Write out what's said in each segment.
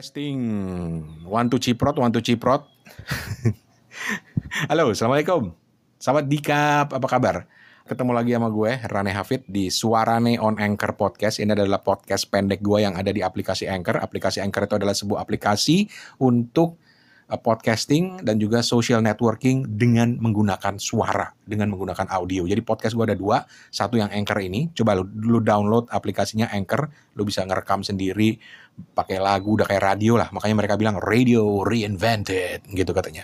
Testing. One to ciprot, one to ciprot. Halo, Assalamualaikum. Sahabat Dikap, apa kabar? Ketemu lagi sama gue, Rane Hafid, di Suarane on Anchor Podcast. Ini adalah podcast pendek gue yang ada di aplikasi Anchor. Aplikasi Anchor itu adalah sebuah aplikasi untuk podcasting dan juga social networking dengan menggunakan suara, dengan menggunakan audio. Jadi podcast gue ada dua, satu yang Anchor ini. Coba lu, lu download aplikasinya Anchor, lu bisa ngerekam sendiri, pakai lagu, udah kayak radio lah. Makanya mereka bilang radio reinvented, gitu katanya.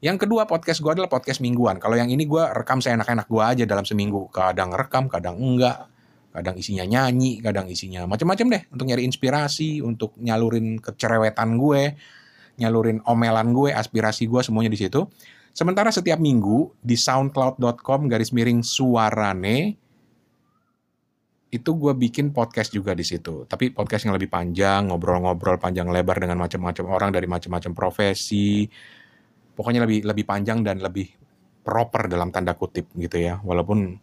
Yang kedua podcast gue adalah podcast mingguan. Kalau yang ini gue rekam seenak-enak gue aja dalam seminggu. Kadang rekam, kadang enggak. Kadang isinya nyanyi, kadang isinya macam-macam deh. Untuk nyari inspirasi, untuk nyalurin kecerewetan gue, nyalurin omelan gue, aspirasi gue semuanya di situ. Sementara setiap minggu di soundcloud.com garis miring suarane itu gue bikin podcast juga di situ. Tapi podcast yang lebih panjang, ngobrol-ngobrol panjang lebar dengan macam-macam orang dari macam-macam profesi, pokoknya lebih lebih panjang dan lebih proper dalam tanda kutip gitu ya. Walaupun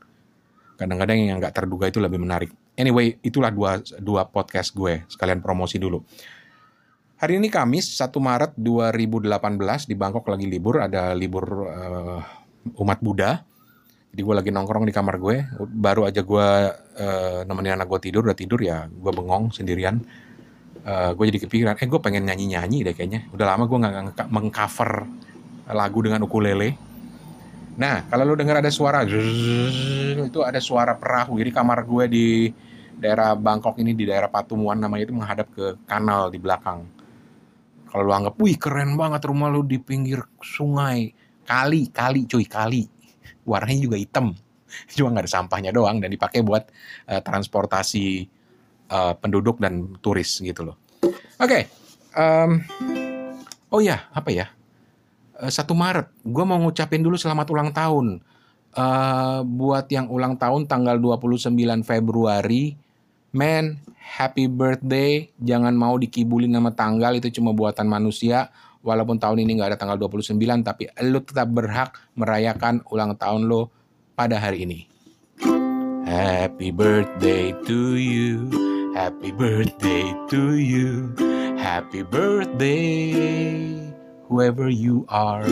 kadang-kadang yang nggak terduga itu lebih menarik. Anyway itulah dua dua podcast gue. Sekalian promosi dulu hari ini Kamis 1 Maret 2018 di Bangkok lagi libur ada libur uh, umat Buddha jadi gue lagi nongkrong di kamar gue baru aja gue uh, nemenin anak gue tidur udah tidur ya gue bengong sendirian uh, gue jadi kepikiran eh gue pengen nyanyi-nyanyi deh kayaknya udah lama gue nggak mengcover lagu dengan ukulele. Nah, kalau lu dengar ada suara itu ada suara perahu. Jadi kamar gue di daerah Bangkok ini di daerah Patumuan namanya itu menghadap ke kanal di belakang. Kalau lu anggap, wih keren banget rumah lu di pinggir sungai. Kali, kali cuy, kali. Warnanya juga hitam. Cuma nggak ada sampahnya doang dan dipakai buat uh, transportasi uh, penduduk dan turis gitu loh. Oke. Okay. Um, oh ya, apa ya? 1 eh, Maret, gue mau ngucapin dulu selamat ulang tahun. Uh, buat yang ulang tahun tanggal 29 Februari, man, happy birthday. Jangan mau dikibulin nama tanggal, itu cuma buatan manusia. Walaupun tahun ini nggak ada tanggal 29, tapi lo tetap berhak merayakan ulang tahun lo pada hari ini. Happy birthday to you, happy birthday to you, happy birthday whoever you are.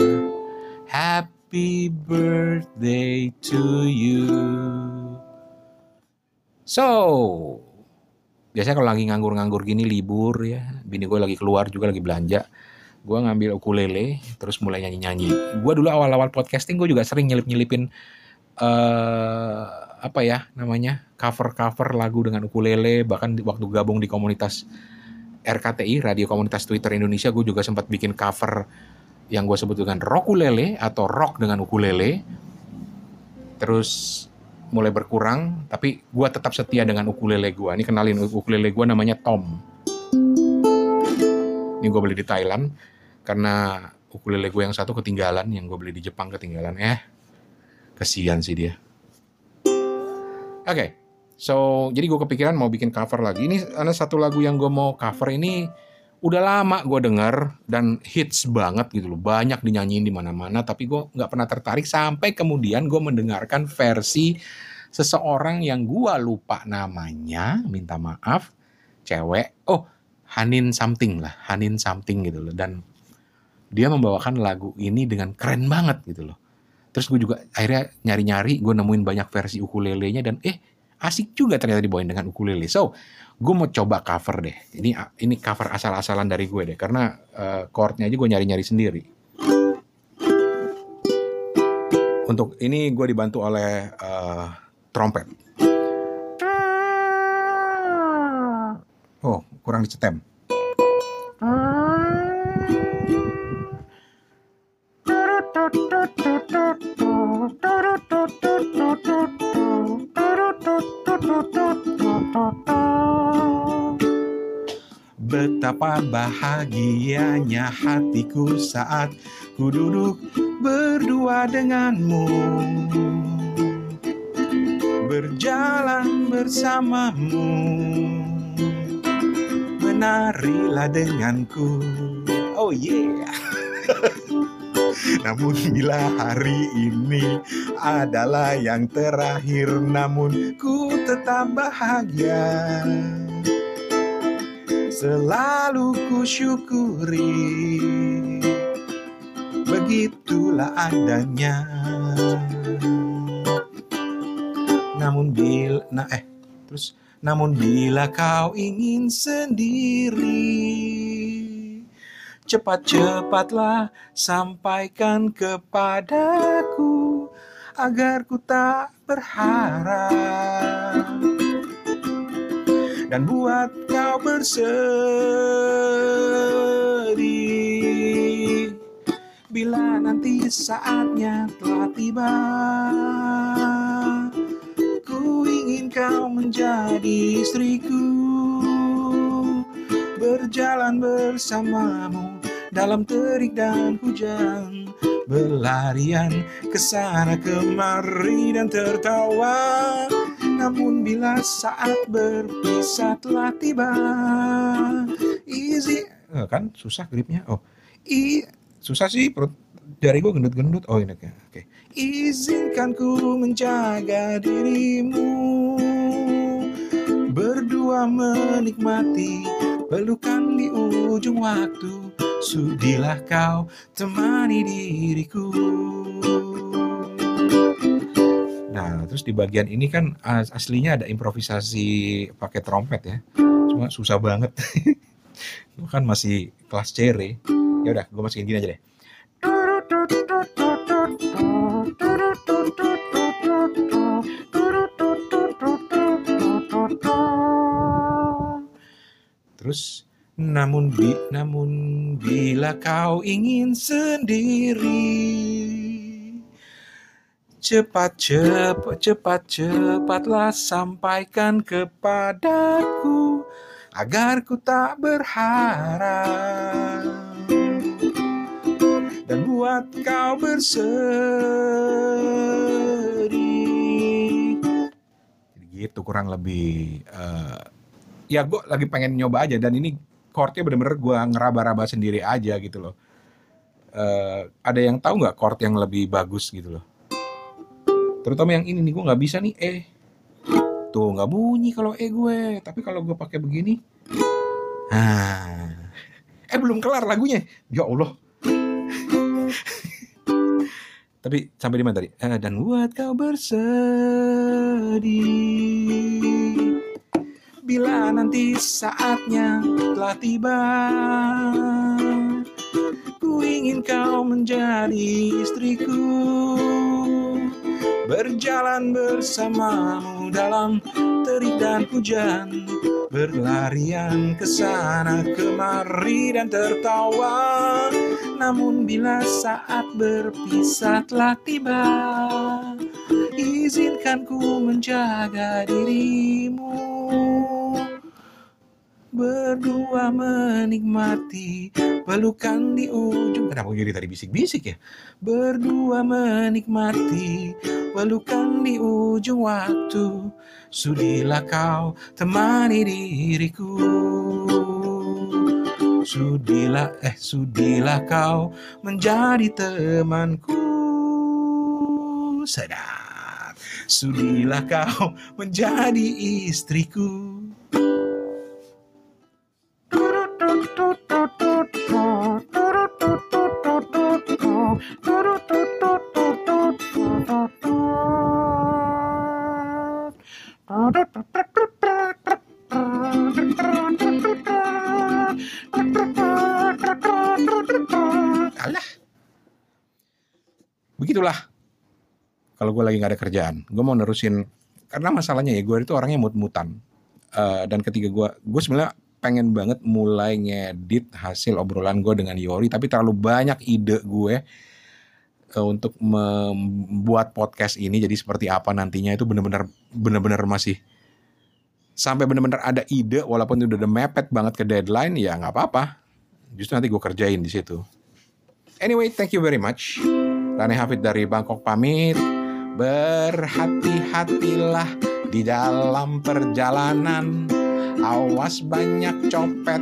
Happy birthday to you. So, biasanya kalau lagi nganggur-nganggur gini libur ya, bini gue lagi keluar juga lagi belanja, gue ngambil ukulele, terus mulai nyanyi-nyanyi. Gue dulu awal-awal podcasting gue juga sering nyelip-nyelipin uh, apa ya namanya cover-cover lagu dengan ukulele, bahkan waktu gabung di komunitas RKTI, Radio Komunitas Twitter Indonesia, gue juga sempat bikin cover yang gue sebut dengan ukulele atau rock dengan ukulele. Terus mulai berkurang, tapi gue tetap setia dengan ukulele gue. Ini kenalin ukulele gue namanya Tom. Ini gue beli di Thailand karena ukulele gue yang satu ketinggalan, yang gue beli di Jepang ketinggalan. Eh, kesian sih dia. Oke, okay. So, jadi gue kepikiran mau bikin cover lagi. Ini ada satu lagu yang gue mau cover ini udah lama gue denger dan hits banget gitu loh. Banyak dinyanyiin di mana-mana, tapi gue nggak pernah tertarik sampai kemudian gue mendengarkan versi seseorang yang gue lupa namanya, minta maaf, cewek. Oh, Hanin something lah, Hanin something gitu loh. Dan dia membawakan lagu ini dengan keren banget gitu loh. Terus gue juga akhirnya nyari-nyari, gue nemuin banyak versi ukulelenya dan eh asik juga ternyata dibawain dengan ukulele. So, gue mau coba cover deh. Ini ini cover asal-asalan dari gue deh, karena uh, chordnya aja gue nyari-nyari sendiri. Untuk ini gue dibantu oleh uh, trompet. Oh, kurang dicetem. Betapa bahagianya hatiku saat ku duduk berdua denganmu. Berjalan bersamamu. Menarilah denganku. Oh yeah. Namun bila hari ini adalah yang terakhir Namun ku tetap bahagia selalu ku syukuri. Begitulah adanya. Namun bila nah eh terus. Namun bila kau ingin sendiri cepat-cepatlah sampaikan kepadaku agar ku tak berharap dan buat kau bersedih. Bila nanti saatnya telah tiba ku ingin kau menjadi istriku. Berjalan bersamamu dalam terik dan hujan. Berlarian ke sana kemari dan tertawa namun bila saat berpisah telah tiba easy Eh, kan susah gripnya. Oh. I susah sih perut. Jari gue gendut-gendut. Oh ini oke oke. Izinkan ku menjaga dirimu. Berdua menikmati pelukan di ujung waktu. Sudilah kau temani diriku Nah, terus di bagian ini kan as- aslinya ada improvisasi pakai trompet ya. Cuma susah banget. Gue kan masih kelas C re. Ya udah, gue masukin gini aja deh. Terus namun bi namun bila kau ingin sendiri cepat cepat cepat cepatlah sampaikan kepadaku agar ku tak berharap. Dan buat kau bersedih. Gitu kurang lebih eh, ya gue lagi pengen nyoba aja dan ini chordnya bener-bener gue ngeraba-raba sendiri aja gitu loh. Eh, ada yang tahu nggak chord yang lebih bagus gitu loh terutama yang ini nih gue nggak bisa nih E. Tuh nggak bunyi kalau E gue. Tapi kalau gue pakai begini ah. Eh belum kelar lagunya. Ya Allah. Tapi sampai di mana tadi? Eh, dan buat kau bersedih. Bila nanti saatnya telah tiba ku ingin kau menjadi istriku berjalan bersamamu dalam terik dan hujan berlarian ke sana kemari dan tertawa. Namun bila saat berpisah telah tiba izinkan ku menjaga dirimu. Berdua menikmati pelukan di ujung kenapa jadi tadi bisik-bisik ya? Berdua menikmati pelukan di ujung waktu. Sudilah kau temani diriku. Sudilah eh sudilah kau menjadi temanku. Sedap. Sudilah kau menjadi istriku Begitulah. Kalau gue lagi nggak ada kerjaan, gue mau nerusin karena masalahnya ya gue itu orangnya mut-mutan. Eh, dan ketika gue, gue sebenarnya pengen banget mulai ngedit hasil obrolan gue dengan Yori, tapi terlalu banyak ide gue eh, untuk membuat podcast ini jadi seperti apa nantinya itu bener-bener bener-bener masih sampai bener-bener ada ide walaupun itu udah mepet banget ke deadline ya nggak apa-apa justru nanti gue kerjain di situ anyway thank you very much Rane Hafid dari Bangkok pamit. Berhati-hatilah di dalam perjalanan. Awas banyak copet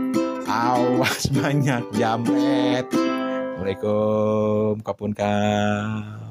awas banyak jamret Assalamualaikum kapun kap